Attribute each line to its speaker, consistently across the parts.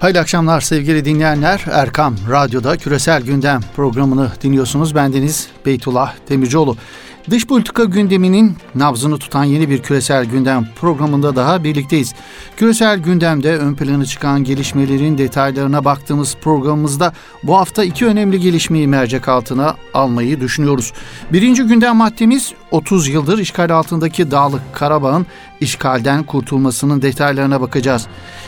Speaker 1: Hayırlı akşamlar sevgili dinleyenler. Erkam Radyo'da Küresel Gündem programını dinliyorsunuz. Bendeniz Beytullah Demircioğlu. Dış politika gündeminin nabzını tutan yeni bir küresel gündem programında daha birlikteyiz. Küresel gündemde ön plana çıkan gelişmelerin detaylarına baktığımız programımızda bu hafta iki önemli gelişmeyi mercek altına almayı düşünüyoruz. Birinci gündem maddemiz 30 yıldır işgal altındaki Dağlık Karabağ'ın işgalden kurtulmasının detaylarına bakacağız.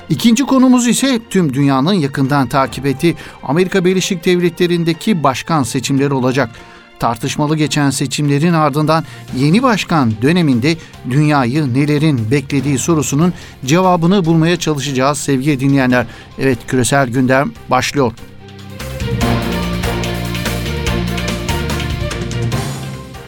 Speaker 1: İkinci konumuz ise tüm dünyanın yakından takip ettiği Amerika Birleşik Devletleri'ndeki başkan seçimleri olacak tartışmalı geçen seçimlerin ardından yeni başkan döneminde dünyayı nelerin beklediği sorusunun cevabını bulmaya çalışacağız sevgili dinleyenler. Evet küresel gündem başlıyor.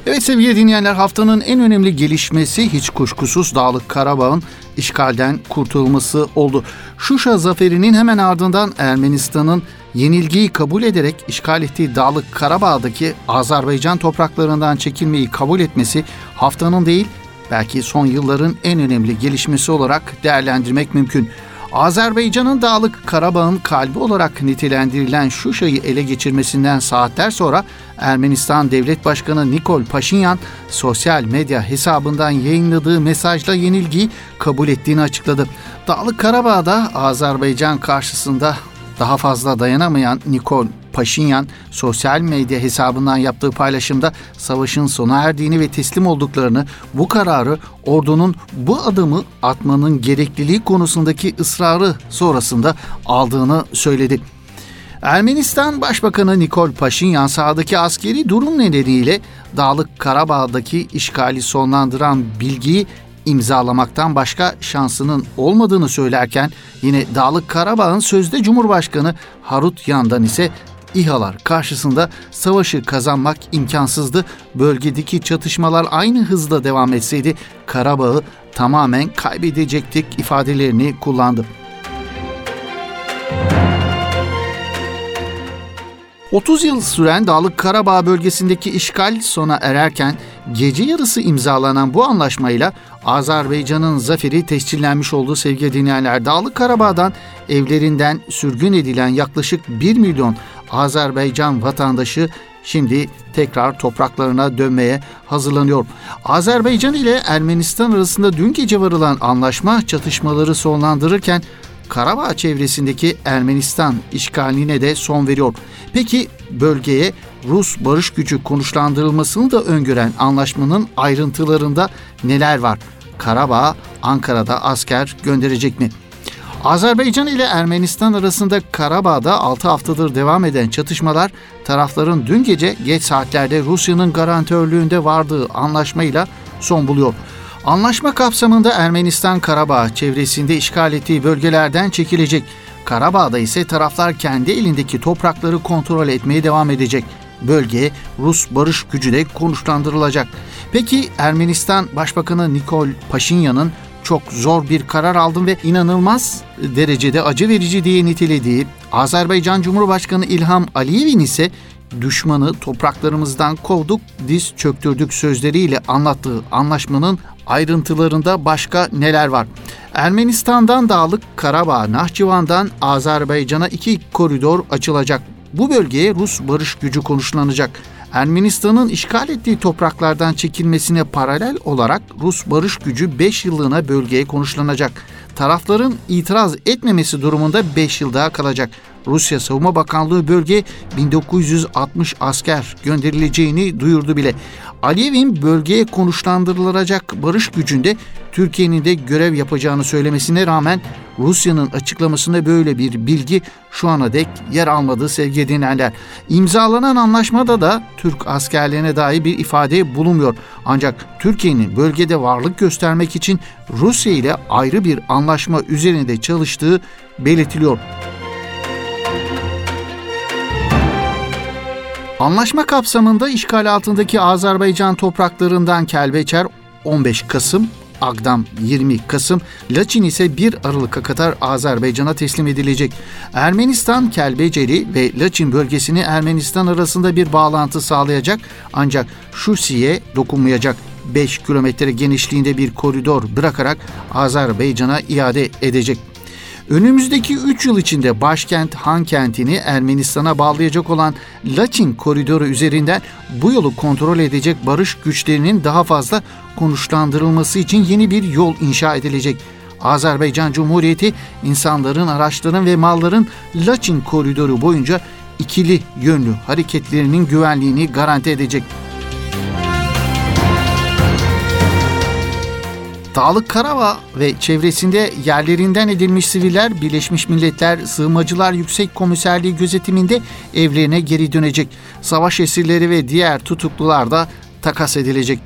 Speaker 1: Evet sevgili dinleyenler haftanın en önemli gelişmesi hiç kuşkusuz Dağlık Karabağ'ın işgalden kurtulması oldu. Şuşa zaferinin hemen ardından Ermenistan'ın yenilgiyi kabul ederek işgal ettiği Dağlık Karabağ'daki Azerbaycan topraklarından çekilmeyi kabul etmesi haftanın değil belki son yılların en önemli gelişmesi olarak değerlendirmek mümkün. Azerbaycan'ın Dağlık Karabağ'ın kalbi olarak nitelendirilen Şuşa'yı ele geçirmesinden saatler sonra Ermenistan Devlet Başkanı Nikol Paşinyan sosyal medya hesabından yayınladığı mesajla yenilgiyi kabul ettiğini açıkladı. Dağlık Karabağ'da Azerbaycan karşısında daha fazla dayanamayan Nikol Paşinyan sosyal medya hesabından yaptığı paylaşımda savaşın sona erdiğini ve teslim olduklarını, bu kararı ordunun bu adımı atmanın gerekliliği konusundaki ısrarı sonrasında aldığını söyledi. Ermenistan Başbakanı Nikol Paşinyan sahadaki askeri durum nedeniyle Dağlık Karabağ'daki işgali sonlandıran bilgiyi imzalamaktan başka şansının olmadığını söylerken yine Dağlık Karabağ'ın sözde Cumhurbaşkanı Harut Yandan ise İHA'lar karşısında savaşı kazanmak imkansızdı. Bölgedeki çatışmalar aynı hızla devam etseydi Karabağ'ı tamamen kaybedecektik ifadelerini kullandı. 30 yıl süren Dağlık Karabağ bölgesindeki işgal sona ererken gece yarısı imzalanan bu anlaşmayla Azerbaycan'ın zaferi tescillenmiş olduğu sevgili dinleyenler. Dağlık Karabağ'dan evlerinden sürgün edilen yaklaşık 1 milyon Azerbaycan vatandaşı şimdi tekrar topraklarına dönmeye hazırlanıyor. Azerbaycan ile Ermenistan arasında dün gece varılan anlaşma çatışmaları sonlandırırken Karabağ çevresindeki Ermenistan işgaline de son veriyor. Peki bölgeye Rus barış gücü konuşlandırılmasını da öngören anlaşmanın ayrıntılarında neler var? Karabağ Ankara'da asker gönderecek mi? Azerbaycan ile Ermenistan arasında Karabağ'da 6 haftadır devam eden çatışmalar tarafların dün gece geç saatlerde Rusya'nın garantörlüğünde vardığı anlaşmayla son buluyor. Anlaşma kapsamında Ermenistan Karabağ çevresinde işgal ettiği bölgelerden çekilecek. Karabağ'da ise taraflar kendi elindeki toprakları kontrol etmeye devam edecek. Bölgeye Rus barış gücü de konuşlandırılacak. Peki Ermenistan Başbakanı Nikol Paşinyan'ın çok zor bir karar aldım ve inanılmaz derecede acı verici diye nitelediği Azerbaycan Cumhurbaşkanı İlham Aliyev'in ise düşmanı topraklarımızdan kovduk, diz çöktürdük sözleriyle anlattığı anlaşmanın ayrıntılarında başka neler var? Ermenistan'dan Dağlık Karabağ, Nahçıvan'dan Azerbaycan'a iki koridor açılacak. Bu bölgeye Rus barış gücü konuşlanacak. Ermenistan'ın işgal ettiği topraklardan çekilmesine paralel olarak Rus barış gücü 5 yıllığına bölgeye konuşlanacak. Tarafların itiraz etmemesi durumunda 5 yıl daha kalacak. Rusya Savunma Bakanlığı bölge 1960 asker gönderileceğini duyurdu bile. Aliyev'in bölgeye konuşlandırılacak barış gücünde Türkiye'nin de görev yapacağını söylemesine rağmen Rusya'nın açıklamasında böyle bir bilgi şu ana dek yer almadı sevgili dinleyenler. İmzalanan anlaşmada da Türk askerlerine dair bir ifade bulunmuyor. Ancak Türkiye'nin bölgede varlık göstermek için Rusya ile ayrı bir anlaşma üzerinde çalıştığı belirtiliyor. Anlaşma kapsamında işgal altındaki Azerbaycan topraklarından Kelbeçer 15 Kasım, Agdam 20 Kasım, Laçin ise 1 Aralık'a kadar Azerbaycan'a teslim edilecek. Ermenistan Kelbeceri ve Laçin bölgesini Ermenistan arasında bir bağlantı sağlayacak ancak Şusi'ye dokunmayacak. 5 kilometre genişliğinde bir koridor bırakarak Azerbaycan'a iade edecek. Önümüzdeki 3 yıl içinde başkent Han kentini Ermenistan'a bağlayacak olan Laçin koridoru üzerinden bu yolu kontrol edecek barış güçlerinin daha fazla konuşlandırılması için yeni bir yol inşa edilecek. Azerbaycan Cumhuriyeti insanların, araçların ve malların Laçin koridoru boyunca ikili yönlü hareketlerinin güvenliğini garanti edecek. Dağlık Karabağ ve çevresinde yerlerinden edilmiş siviller Birleşmiş Milletler Sığınmacılar Yüksek Komiserliği gözetiminde evlerine geri dönecek. Savaş esirleri ve diğer tutuklular da takas edilecek.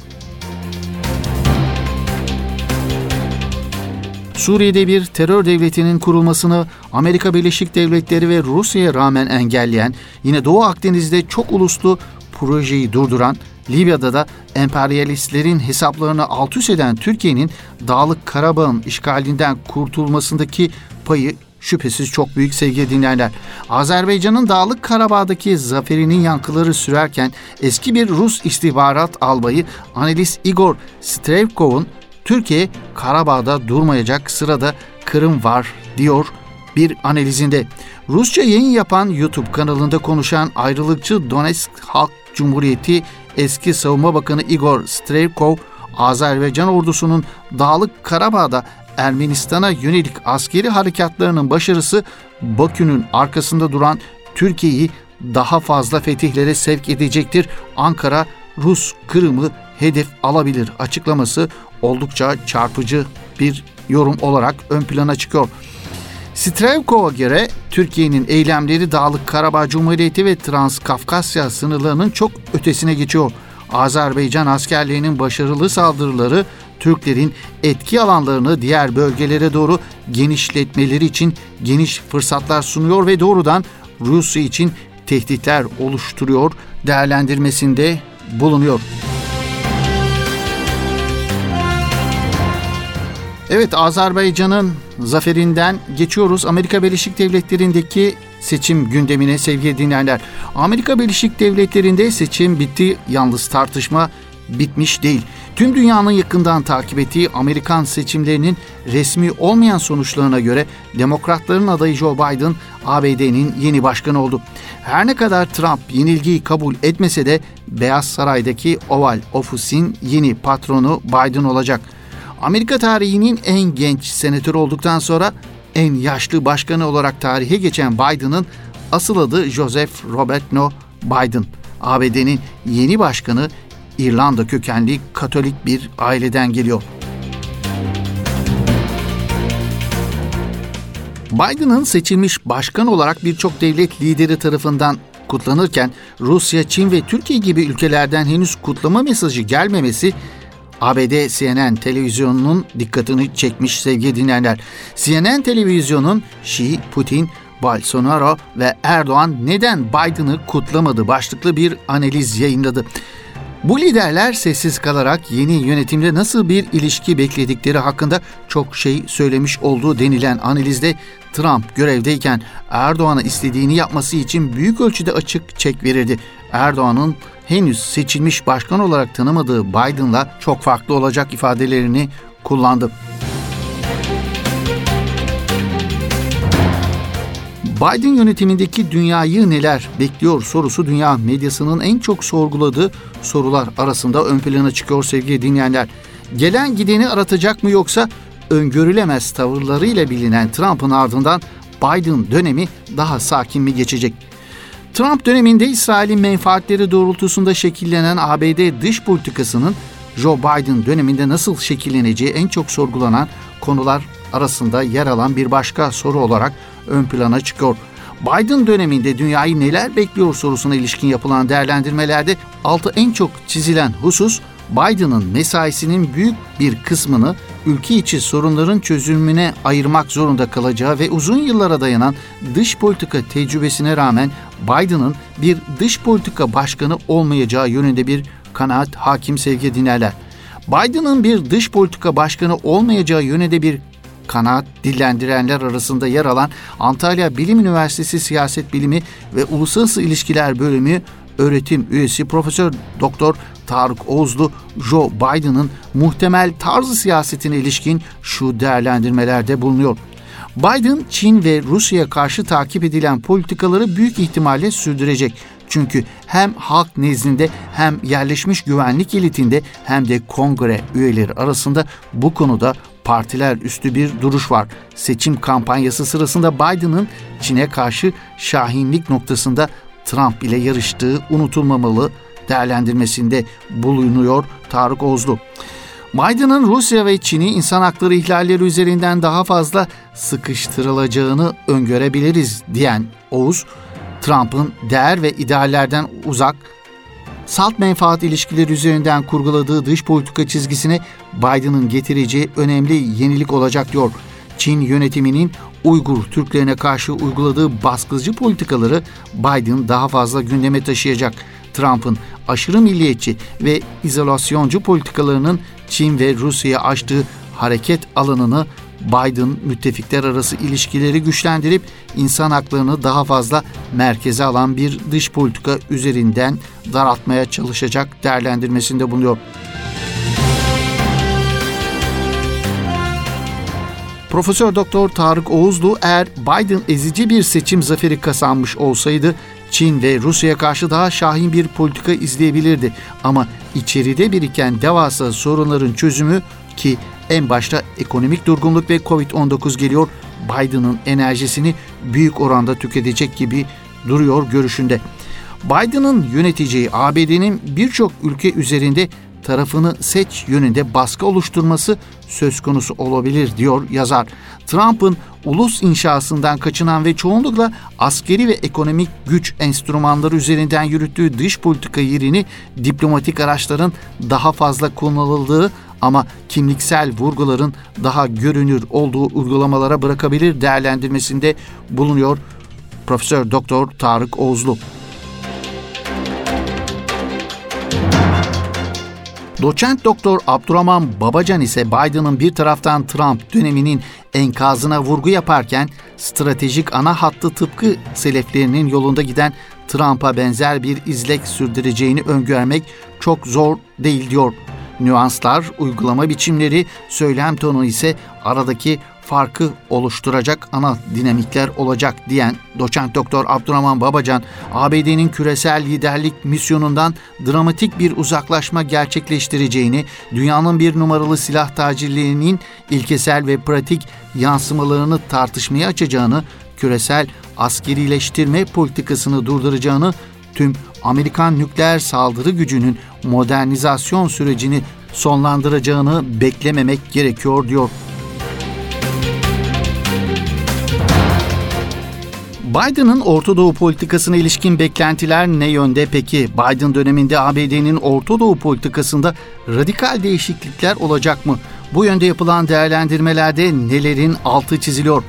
Speaker 1: Suriye'de bir terör devletinin kurulmasını Amerika Birleşik Devletleri ve Rusya'ya rağmen engelleyen, yine Doğu Akdeniz'de çok uluslu projeyi durduran, Libya'da da emperyalistlerin hesaplarını alt üst eden Türkiye'nin Dağlık Karabağ'ın işgalinden kurtulmasındaki payı şüphesiz çok büyük sevgili dinleyenler. Azerbaycan'ın Dağlık Karabağ'daki zaferinin yankıları sürerken eski bir Rus istihbarat albayı Analiz Igor Strevkov'un Türkiye Karabağ'da durmayacak sırada Kırım var diyor bir analizinde. Rusça yayın yapan YouTube kanalında konuşan ayrılıkçı Donetsk Halk Cumhuriyeti eski Savunma Bakanı Igor Strelkov, Azerbaycan ordusunun Dağlık Karabağ'da Ermenistan'a yönelik askeri harekatlarının başarısı Bakü'nün arkasında duran Türkiye'yi daha fazla fetihlere sevk edecektir. Ankara Rus Kırım'ı hedef alabilir açıklaması oldukça çarpıcı bir yorum olarak ön plana çıkıyor. Strelkov'a göre Türkiye'nin eylemleri Dağlık Karabağ Cumhuriyeti ve Transkafkasya sınırlarının çok ötesine geçiyor. Azerbaycan askerlerinin başarılı saldırıları Türklerin etki alanlarını diğer bölgelere doğru genişletmeleri için geniş fırsatlar sunuyor ve doğrudan Rusya için tehditler oluşturuyor değerlendirmesinde bulunuyor. Evet Azerbaycan'ın zaferinden geçiyoruz. Amerika Birleşik Devletleri'ndeki seçim gündemine sevgili dinleyenler. Amerika Birleşik Devletleri'nde seçim bitti yalnız tartışma bitmiş değil. Tüm dünyanın yakından takip ettiği Amerikan seçimlerinin resmi olmayan sonuçlarına göre Demokratların adayı Joe Biden ABD'nin yeni başkanı oldu. Her ne kadar Trump yenilgiyi kabul etmese de Beyaz Saray'daki Oval Ofis'in yeni patronu Biden olacak. Amerika tarihinin en genç senatör olduktan sonra en yaşlı başkanı olarak tarihe geçen Biden'ın asıl adı Joseph Robert No Biden. ABD'nin yeni başkanı İrlanda kökenli Katolik bir aileden geliyor. Biden'ın seçilmiş başkan olarak birçok devlet lideri tarafından kutlanırken Rusya, Çin ve Türkiye gibi ülkelerden henüz kutlama mesajı gelmemesi ABD CNN televizyonunun dikkatini çekmiş sevgili dinleyenler. CNN televizyonun Şii, Putin, Bolsonaro ve Erdoğan neden Biden'ı kutlamadı başlıklı bir analiz yayınladı. Bu liderler sessiz kalarak yeni yönetimde nasıl bir ilişki bekledikleri hakkında çok şey söylemiş olduğu denilen analizde Trump görevdeyken Erdoğan'a istediğini yapması için büyük ölçüde açık çek verirdi. Erdoğan'ın henüz seçilmiş başkan olarak tanımadığı Biden'la çok farklı olacak ifadelerini kullandı. Biden yönetimindeki dünyayı neler bekliyor sorusu dünya medyasının en çok sorguladığı sorular arasında ön plana çıkıyor sevgili dinleyenler. Gelen gideni aratacak mı yoksa öngörülemez tavırlarıyla bilinen Trump'ın ardından Biden dönemi daha sakin mi geçecek? Trump döneminde İsrail'in menfaatleri doğrultusunda şekillenen ABD dış politikasının Joe Biden döneminde nasıl şekilleneceği en çok sorgulanan konular arasında yer alan bir başka soru olarak ön plana çıkıyor. Biden döneminde dünyayı neler bekliyor sorusuna ilişkin yapılan değerlendirmelerde altı en çok çizilen husus Biden'ın mesaisinin büyük bir kısmını ülke içi sorunların çözümüne ayırmak zorunda kalacağı ve uzun yıllara dayanan dış politika tecrübesine rağmen Biden'ın bir dış politika başkanı olmayacağı yönünde bir kanaat hakim sevgili dinlerler. Biden'ın bir dış politika başkanı olmayacağı yönünde bir kanaat dillendirenler arasında yer alan Antalya Bilim Üniversitesi Siyaset Bilimi ve Uluslararası İlişkiler Bölümü öğretim üyesi Profesör Doktor Tarık Ozlu, Joe Biden'ın muhtemel tarzı siyasetine ilişkin şu değerlendirmelerde bulunuyor. Biden, Çin ve Rusya'ya karşı takip edilen politikaları büyük ihtimalle sürdürecek. Çünkü hem halk nezdinde hem yerleşmiş güvenlik elitinde hem de kongre üyeleri arasında bu konuda partiler üstü bir duruş var. Seçim kampanyası sırasında Biden'ın Çin'e karşı şahinlik noktasında Trump ile yarıştığı unutulmamalı değerlendirmesinde bulunuyor Tarık Ozlu. Biden'ın Rusya ve Çin'i insan hakları ihlalleri üzerinden daha fazla sıkıştırılacağını öngörebiliriz diyen Oğuz, Trump'ın değer ve ideallerden uzak, salt menfaat ilişkileri üzerinden kurguladığı dış politika çizgisine Biden'ın getireceği önemli yenilik olacak diyor. Çin yönetiminin Uygur Türklerine karşı uyguladığı baskıcı politikaları Biden daha fazla gündeme taşıyacak. Trump'ın aşırı milliyetçi ve izolasyoncu politikalarının Çin ve Rusya'ya açtığı hareket alanını Biden müttefikler arası ilişkileri güçlendirip insan haklarını daha fazla merkeze alan bir dış politika üzerinden daraltmaya çalışacak değerlendirmesinde bulunuyor. Profesör Doktor Tarık Oğuzlu eğer Biden ezici bir seçim zaferi kazanmış olsaydı Çin ve Rusya'ya karşı daha şahin bir politika izleyebilirdi. Ama içeride biriken devasa sorunların çözümü ki en başta ekonomik durgunluk ve Covid-19 geliyor Biden'ın enerjisini büyük oranda tüketecek gibi duruyor görüşünde. Biden'ın yöneteceği ABD'nin birçok ülke üzerinde tarafını seç yönünde baskı oluşturması söz konusu olabilir diyor yazar. Trump'ın ulus inşasından kaçınan ve çoğunlukla askeri ve ekonomik güç enstrümanları üzerinden yürüttüğü dış politika yerini diplomatik araçların daha fazla kullanıldığı ama kimliksel vurguların daha görünür olduğu uygulamalara bırakabilir değerlendirmesinde bulunuyor Profesör Doktor Tarık Oğuzlu. Doçent Doktor Abdurrahman Babacan ise Biden'ın bir taraftan Trump döneminin enkazına vurgu yaparken stratejik ana hattı tıpkı seleflerinin yolunda giden Trump'a benzer bir izlek sürdüreceğini öngörmek çok zor değil diyor. Nüanslar, uygulama biçimleri, söylem tonu ise aradaki farkı oluşturacak ana dinamikler olacak diyen doçent doktor Abdurrahman Babacan, ABD'nin küresel liderlik misyonundan dramatik bir uzaklaşma gerçekleştireceğini, dünyanın bir numaralı silah tacirliğinin ilkesel ve pratik yansımalarını tartışmaya açacağını, küresel askerileştirme politikasını durduracağını, tüm Amerikan nükleer saldırı gücünün modernizasyon sürecini sonlandıracağını beklememek gerekiyor diyor. Biden'ın Orta Doğu politikasına ilişkin beklentiler ne yönde peki? Biden döneminde ABD'nin Orta Doğu politikasında radikal değişiklikler olacak mı? Bu yönde yapılan değerlendirmelerde nelerin altı çiziliyor?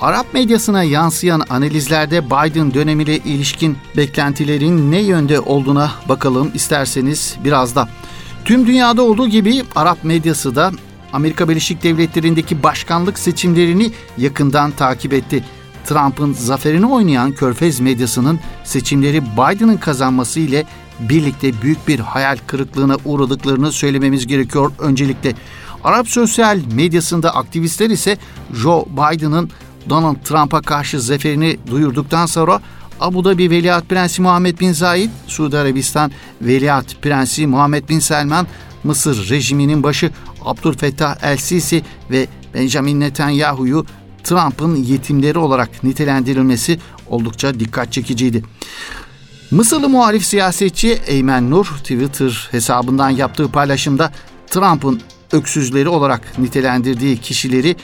Speaker 1: Arap medyasına yansıyan analizlerde Biden dönemiyle ilişkin beklentilerin ne yönde olduğuna bakalım isterseniz biraz da. Tüm dünyada olduğu gibi Arap medyası da Amerika Birleşik Devletleri'ndeki başkanlık seçimlerini yakından takip etti. Trump'ın zaferini oynayan Körfez medyasının seçimleri Biden'ın kazanması ile birlikte büyük bir hayal kırıklığına uğradıklarını söylememiz gerekiyor öncelikle. Arap sosyal medyasında aktivistler ise Joe Biden'ın Donald Trump'a karşı zaferini duyurduktan sonra Abu Dhabi Veliaht Prensi Muhammed Bin Zayed, Suudi Arabistan Veliaht Prensi Muhammed Bin Selman, Mısır rejiminin başı Abdülfettah El-Sisi ve Benjamin Netanyahu'yu Trump'ın yetimleri olarak nitelendirilmesi oldukça dikkat çekiciydi. Mısırlı muhalif siyasetçi Eymen Nur Twitter hesabından yaptığı paylaşımda Trump'ın öksüzleri olarak nitelendirdiği kişileri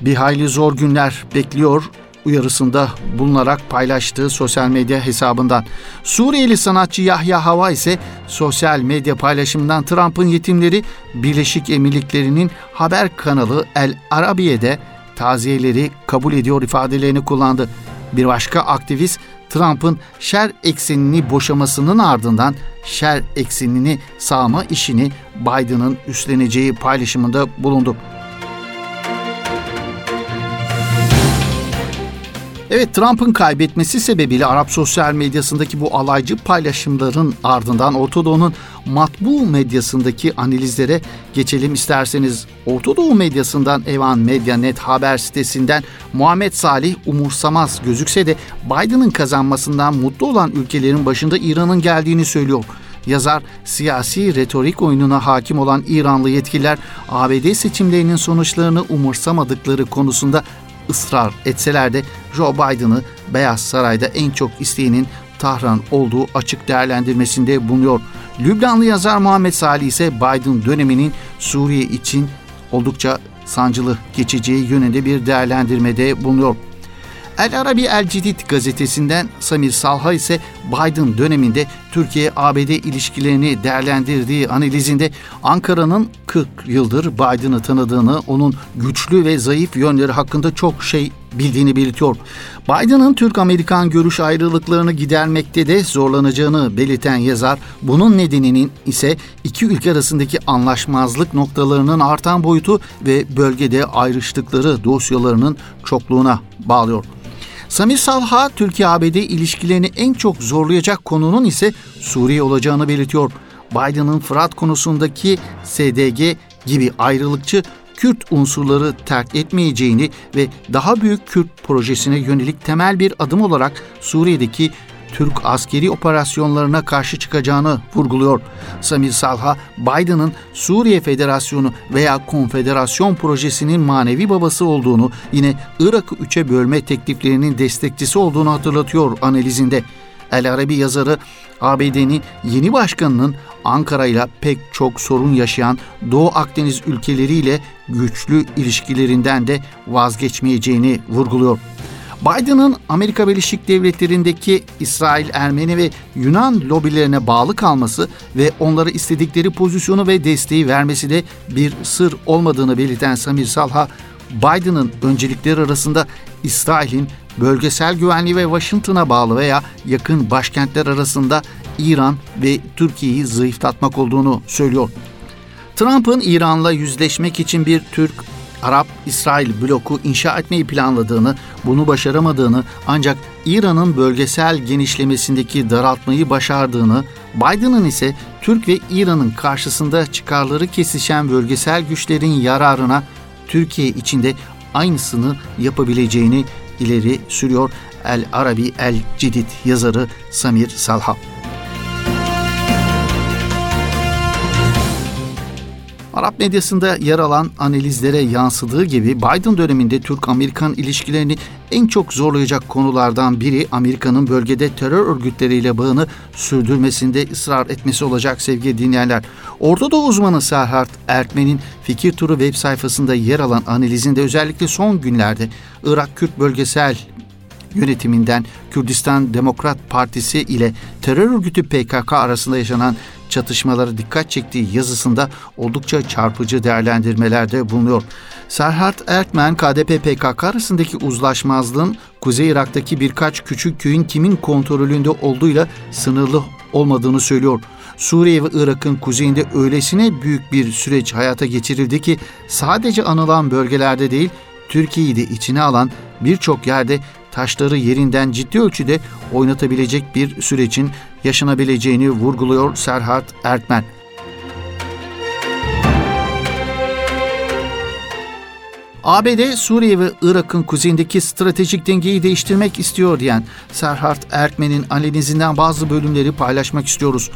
Speaker 1: bir hayli zor günler bekliyor uyarısında bulunarak paylaştığı sosyal medya hesabından. Suriyeli sanatçı Yahya Hava ise sosyal medya paylaşımından Trump'ın yetimleri Birleşik Emirlikleri'nin haber kanalı El Arabiye'de taziyeleri kabul ediyor ifadelerini kullandı. Bir başka aktivist Trump'ın şer eksenini boşamasının ardından şer eksenini sağma işini Biden'ın üstleneceği paylaşımında bulundu. Evet Trump'ın kaybetmesi sebebiyle Arap sosyal medyasındaki bu alaycı paylaşımların ardından Orta Doğu'nun matbu medyasındaki analizlere geçelim isterseniz. Orta Doğu medyasından Evan Medya Net haber sitesinden Muhammed Salih umursamaz gözükse de Biden'ın kazanmasından mutlu olan ülkelerin başında İran'ın geldiğini söylüyor. Yazar, siyasi retorik oyununa hakim olan İranlı yetkililer ABD seçimlerinin sonuçlarını umursamadıkları konusunda ısrar etseler de Joe Biden'ı Beyaz Saray'da en çok isteyenin Tahran olduğu açık değerlendirmesinde bulunuyor. Lübnanlı yazar Muhammed Salih ise Biden döneminin Suriye için oldukça sancılı geçeceği yönünde bir değerlendirmede bulunuyor. El Arabi El Cidid gazetesinden Samir Salha ise Biden döneminde Türkiye-ABD ilişkilerini değerlendirdiği analizinde Ankara'nın 40 yıldır Biden'ı tanıdığını, onun güçlü ve zayıf yönleri hakkında çok şey bildiğini belirtiyor. Biden'ın Türk-Amerikan görüş ayrılıklarını gidermekte de zorlanacağını belirten yazar, bunun nedeninin ise iki ülke arasındaki anlaşmazlık noktalarının artan boyutu ve bölgede ayrıştıkları dosyalarının çokluğuna bağlıyor. Samir Salha, Türkiye-ABD ilişkilerini en çok zorlayacak konunun ise Suriye olacağını belirtiyor. Biden'ın Fırat konusundaki SDG gibi ayrılıkçı Kürt unsurları terk etmeyeceğini ve daha büyük Kürt projesine yönelik temel bir adım olarak Suriye'deki Türk askeri operasyonlarına karşı çıkacağını vurguluyor. Samir Salha, Biden'ın Suriye Federasyonu veya Konfederasyon projesinin manevi babası olduğunu, yine Irak'ı üçe bölme tekliflerinin destekçisi olduğunu hatırlatıyor analizinde. El Arabi yazarı ABD'nin yeni başkanının Ankara ile pek çok sorun yaşayan Doğu Akdeniz ülkeleriyle güçlü ilişkilerinden de vazgeçmeyeceğini vurguluyor. Biden'ın Amerika Birleşik Devletleri'ndeki İsrail, Ermeni ve Yunan lobilerine bağlı kalması ve onlara istedikleri pozisyonu ve desteği vermesi de bir sır olmadığını belirten Samir Salha, Biden'ın öncelikleri arasında İsrail'in bölgesel güvenliği ve Washington'a bağlı veya yakın başkentler arasında İran ve Türkiye'yi zayıflatmak olduğunu söylüyor. Trump'ın İran'la yüzleşmek için bir Türk Arap-İsrail bloku inşa etmeyi planladığını, bunu başaramadığını ancak İran'ın bölgesel genişlemesindeki daraltmayı başardığını, Biden'ın ise Türk ve İran'ın karşısında çıkarları kesişen bölgesel güçlerin yararına Türkiye içinde aynısını yapabileceğini ileri sürüyor El Arabi El Cidid yazarı Samir Salha. Arap medyasında yer alan analizlere yansıdığı gibi Biden döneminde Türk-Amerikan ilişkilerini en çok zorlayacak konulardan biri Amerika'nın bölgede terör örgütleriyle bağını sürdürmesinde ısrar etmesi olacak sevgili dinleyenler. Orta Doğu uzmanı Serhat Erkmen'in Fikir Turu web sayfasında yer alan analizinde özellikle son günlerde Irak Kürt bölgesel yönetiminden Kürdistan Demokrat Partisi ile terör örgütü PKK arasında yaşanan çatışmalara dikkat çektiği yazısında oldukça çarpıcı değerlendirmelerde bulunuyor. Serhat Erkmen, KDP-PKK arasındaki uzlaşmazlığın Kuzey Irak'taki birkaç küçük köyün kimin kontrolünde olduğuyla sınırlı olmadığını söylüyor. Suriye ve Irak'ın kuzeyinde öylesine büyük bir süreç hayata geçirildi ki sadece anılan bölgelerde değil, Türkiye'yi de içine alan birçok yerde taşları yerinden ciddi ölçüde oynatabilecek bir sürecin yaşanabileceğini vurguluyor Serhat Ertmen. ABD, Suriye ve Irak'ın kuzeyindeki stratejik dengeyi değiştirmek istiyor diyen Serhat Erkmen'in analizinden bazı bölümleri paylaşmak istiyoruz.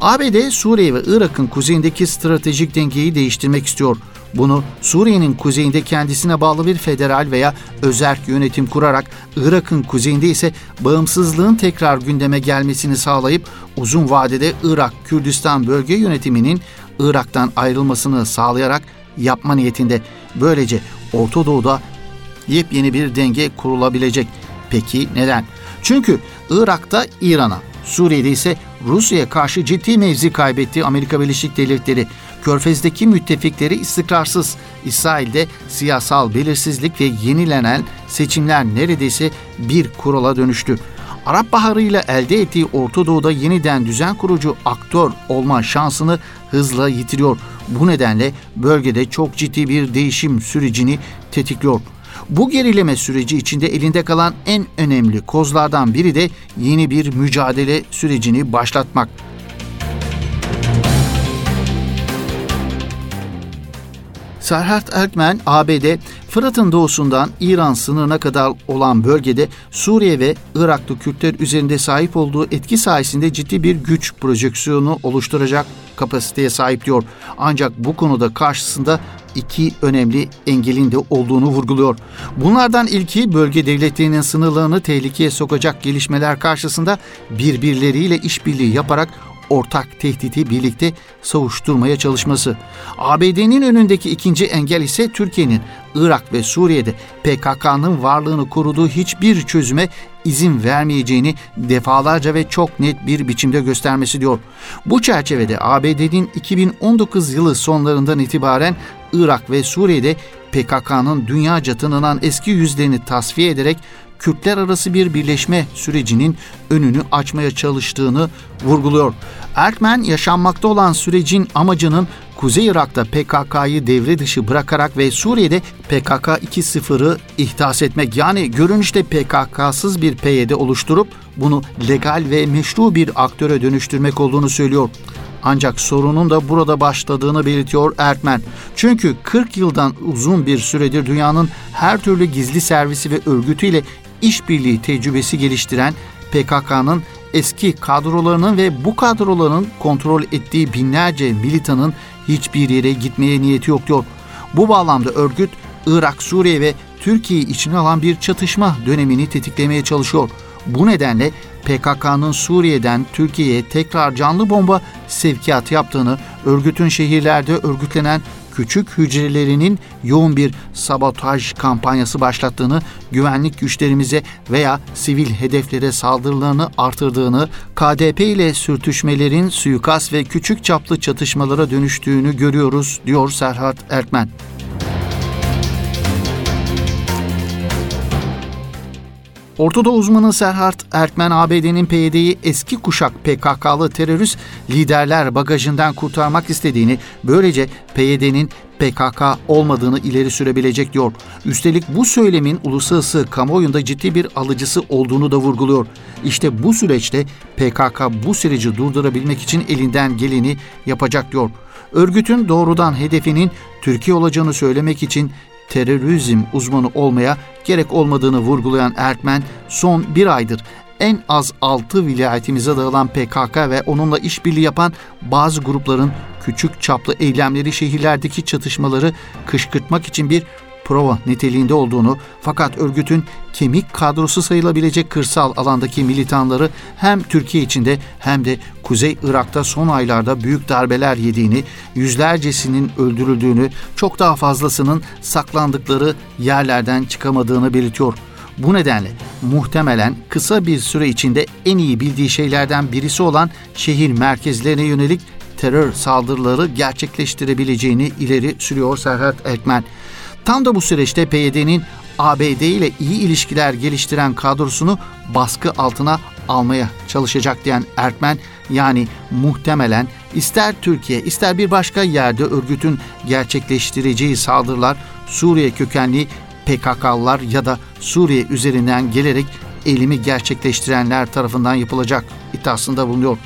Speaker 1: ABD, Suriye ve Irak'ın kuzeyindeki stratejik dengeyi değiştirmek istiyor. Bunu Suriye'nin kuzeyinde kendisine bağlı bir federal veya özerk yönetim kurarak Irak'ın kuzeyinde ise bağımsızlığın tekrar gündeme gelmesini sağlayıp uzun vadede Irak Kürdistan bölge yönetiminin Irak'tan ayrılmasını sağlayarak yapma niyetinde. Böylece Orta Doğu'da yepyeni bir denge kurulabilecek. Peki neden? Çünkü Irak'ta İran'a, Suriye'de ise Rusya'ya karşı ciddi mevzi kaybetti Amerika Birleşik Devletleri. Körfez'deki müttefikleri istikrarsız. İsrail'de siyasal belirsizlik ve yenilenen seçimler neredeyse bir kurala dönüştü. Arap Baharı ile elde ettiği Orta Doğu'da yeniden düzen kurucu aktör olma şansını hızla yitiriyor. Bu nedenle bölgede çok ciddi bir değişim sürecini tetikliyor. Bu gerileme süreci içinde elinde kalan en önemli kozlardan biri de yeni bir mücadele sürecini başlatmak. Serhat Erkmen, ABD, Fırat'ın doğusundan İran sınırına kadar olan bölgede Suriye ve Iraklı Kürtler üzerinde sahip olduğu etki sayesinde ciddi bir güç projeksiyonu oluşturacak kapasiteye sahip diyor. Ancak bu konuda karşısında iki önemli engelin de olduğunu vurguluyor. Bunlardan ilki bölge devletlerinin sınırlarını tehlikeye sokacak gelişmeler karşısında birbirleriyle işbirliği yaparak ortak tehdidi birlikte savuşturmaya çalışması. ABD'nin önündeki ikinci engel ise Türkiye'nin Irak ve Suriye'de PKK'nın varlığını koruduğu hiçbir çözüme izin vermeyeceğini defalarca ve çok net bir biçimde göstermesi diyor. Bu çerçevede ABD'nin 2019 yılı sonlarından itibaren Irak ve Suriye'de PKK'nın dünyaca tanınan eski yüzlerini tasfiye ederek Kürtler arası bir birleşme sürecinin önünü açmaya çalıştığını vurguluyor. Erkmen yaşanmakta olan sürecin amacının Kuzey Irak'ta PKK'yı devre dışı bırakarak ve Suriye'de PKK 2.0'ı ihdas etmek yani görünüşte PKK'sız bir PYD oluşturup bunu legal ve meşru bir aktöre dönüştürmek olduğunu söylüyor. Ancak sorunun da burada başladığını belirtiyor Ertmen. Çünkü 40 yıldan uzun bir süredir dünyanın her türlü gizli servisi ve örgütüyle işbirliği tecrübesi geliştiren PKK'nın eski kadrolarının ve bu kadroların kontrol ettiği binlerce militanın hiçbir yere gitmeye niyeti yok diyor. Bu bağlamda örgüt Irak, Suriye ve Türkiye'yi içine alan bir çatışma dönemini tetiklemeye çalışıyor. Bu nedenle PKK'nın Suriye'den Türkiye'ye tekrar canlı bomba sevkiyatı yaptığını, örgütün şehirlerde örgütlenen küçük hücrelerinin yoğun bir sabotaj kampanyası başlattığını, güvenlik güçlerimize veya sivil hedeflere saldırılarını artırdığını, KDP ile sürtüşmelerin suikast ve küçük çaplı çatışmalara dönüştüğünü görüyoruz, diyor Serhat Erkmen. Ortada uzmanı Serhat Erkmen ABD'nin PYD'yi eski kuşak PKK'lı terörist liderler bagajından kurtarmak istediğini, böylece PYD'nin PKK olmadığını ileri sürebilecek diyor. Üstelik bu söylemin uluslararası kamuoyunda ciddi bir alıcısı olduğunu da vurguluyor. İşte bu süreçte PKK bu süreci durdurabilmek için elinden geleni yapacak diyor. Örgütün doğrudan hedefinin Türkiye olacağını söylemek için terörizm uzmanı olmaya gerek olmadığını vurgulayan Erkmen son bir aydır en az 6 vilayetimize dağılan PKK ve onunla işbirliği yapan bazı grupların küçük çaplı eylemleri şehirlerdeki çatışmaları kışkırtmak için bir prova niteliğinde olduğunu fakat örgütün kemik kadrosu sayılabilecek kırsal alandaki militanları hem Türkiye içinde hem de Kuzey Irak'ta son aylarda büyük darbeler yediğini, yüzlercesinin öldürüldüğünü, çok daha fazlasının saklandıkları yerlerden çıkamadığını belirtiyor. Bu nedenle muhtemelen kısa bir süre içinde en iyi bildiği şeylerden birisi olan şehir merkezlerine yönelik terör saldırıları gerçekleştirebileceğini ileri sürüyor Serhat Ekmen. Tam da bu süreçte PYD'nin ABD ile iyi ilişkiler geliştiren kadrosunu baskı altına almaya çalışacak diyen Erkmen yani muhtemelen ister Türkiye ister bir başka yerde örgütün gerçekleştireceği saldırılar Suriye kökenli PKK'lılar ya da Suriye üzerinden gelerek elimi gerçekleştirenler tarafından yapılacak iddiasında bulunuyor.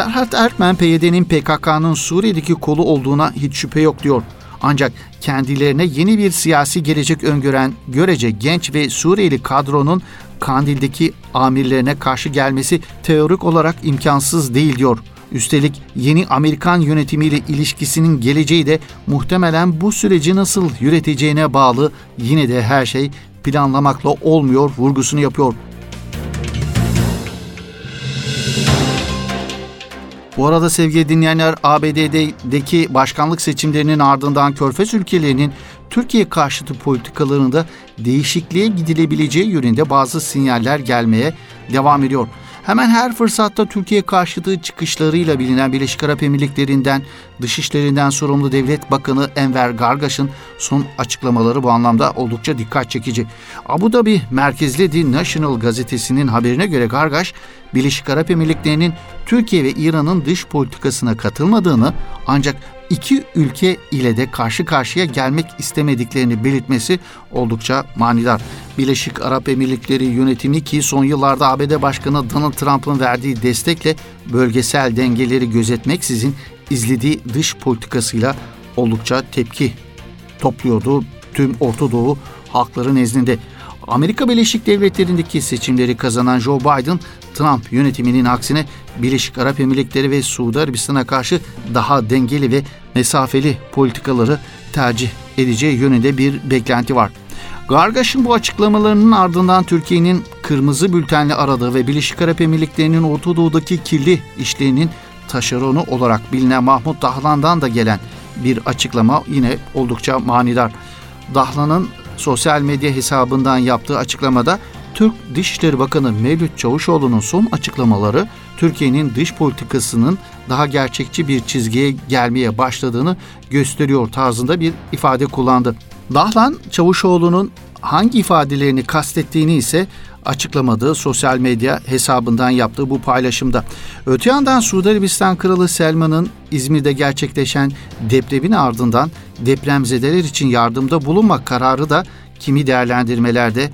Speaker 1: Serhat Erkmen PYD'nin PKK'nın Suriye'deki kolu olduğuna hiç şüphe yok diyor. Ancak kendilerine yeni bir siyasi gelecek öngören görece genç ve Suriyeli kadronun Kandil'deki amirlerine karşı gelmesi teorik olarak imkansız değil diyor. Üstelik yeni Amerikan yönetimiyle ilişkisinin geleceği de muhtemelen bu süreci nasıl yöneteceğine bağlı yine de her şey planlamakla olmuyor vurgusunu yapıyor. Bu arada sevgili dinleyenler ABD'deki başkanlık seçimlerinin ardından Körfez ülkelerinin Türkiye karşıtı politikalarında değişikliğe gidilebileceği yönünde bazı sinyaller gelmeye devam ediyor. Hemen her fırsatta Türkiye karşıtı çıkışlarıyla bilinen Birleşik Arap Emirlikleri'nden Dışişlerinden sorumlu Devlet Bakanı Enver Gargaş'ın son açıklamaları bu anlamda oldukça dikkat çekici. Abu Dhabi merkezli The National gazetesinin haberine göre Gargaş, Birleşik Arap Emirlikleri'nin Türkiye ve İran'ın dış politikasına katılmadığını ancak iki ülke ile de karşı karşıya gelmek istemediklerini belirtmesi oldukça manidar. Birleşik Arap Emirlikleri yönetimi ki son yıllarda ABD Başkanı Donald Trump'ın verdiği destekle bölgesel dengeleri gözetmeksizin izlediği dış politikasıyla oldukça tepki topluyordu tüm Orta Doğu halkları nezdinde. Amerika Birleşik Devletleri'ndeki seçimleri kazanan Joe Biden, Trump yönetiminin aksine Birleşik Arap Emirlikleri ve Suudi Arabistan'a karşı daha dengeli ve mesafeli politikaları tercih edeceği yönünde bir beklenti var. Gargaş'ın bu açıklamalarının ardından Türkiye'nin kırmızı bültenle aradığı ve Birleşik Arap Emirlikleri'nin Orta Doğu'daki kirli işlerinin taşeronu olarak bilinen Mahmut Dahlan'dan da gelen bir açıklama yine oldukça manidar. Dahlan'ın sosyal medya hesabından yaptığı açıklamada Türk Dışişleri Bakanı Mevlüt Çavuşoğlu'nun son açıklamaları Türkiye'nin dış politikasının daha gerçekçi bir çizgiye gelmeye başladığını gösteriyor tarzında bir ifade kullandı. Dahlan Çavuşoğlu'nun hangi ifadelerini kastettiğini ise açıklamadığı sosyal medya hesabından yaptığı bu paylaşımda. Öte yandan Suudi Arabistan Kralı Selman'ın İzmir'de gerçekleşen depremin ardından depremzedeler için yardımda bulunmak kararı da kimi değerlendirmelerde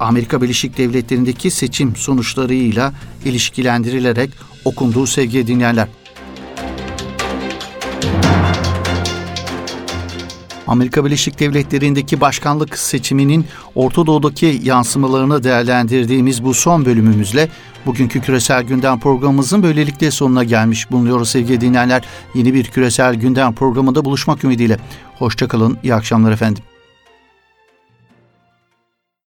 Speaker 1: Amerika Birleşik Devletleri'ndeki seçim sonuçlarıyla ilişkilendirilerek okunduğu sevgili dinleyenler. Amerika Birleşik Devletleri'ndeki başkanlık seçiminin Orta Doğu'daki yansımalarını değerlendirdiğimiz bu son bölümümüzle bugünkü Küresel Gündem programımızın böylelikle sonuna gelmiş bulunuyoruz sevgili dinleyenler. Yeni bir Küresel Gündem programında buluşmak ümidiyle. Hoşçakalın, iyi akşamlar efendim.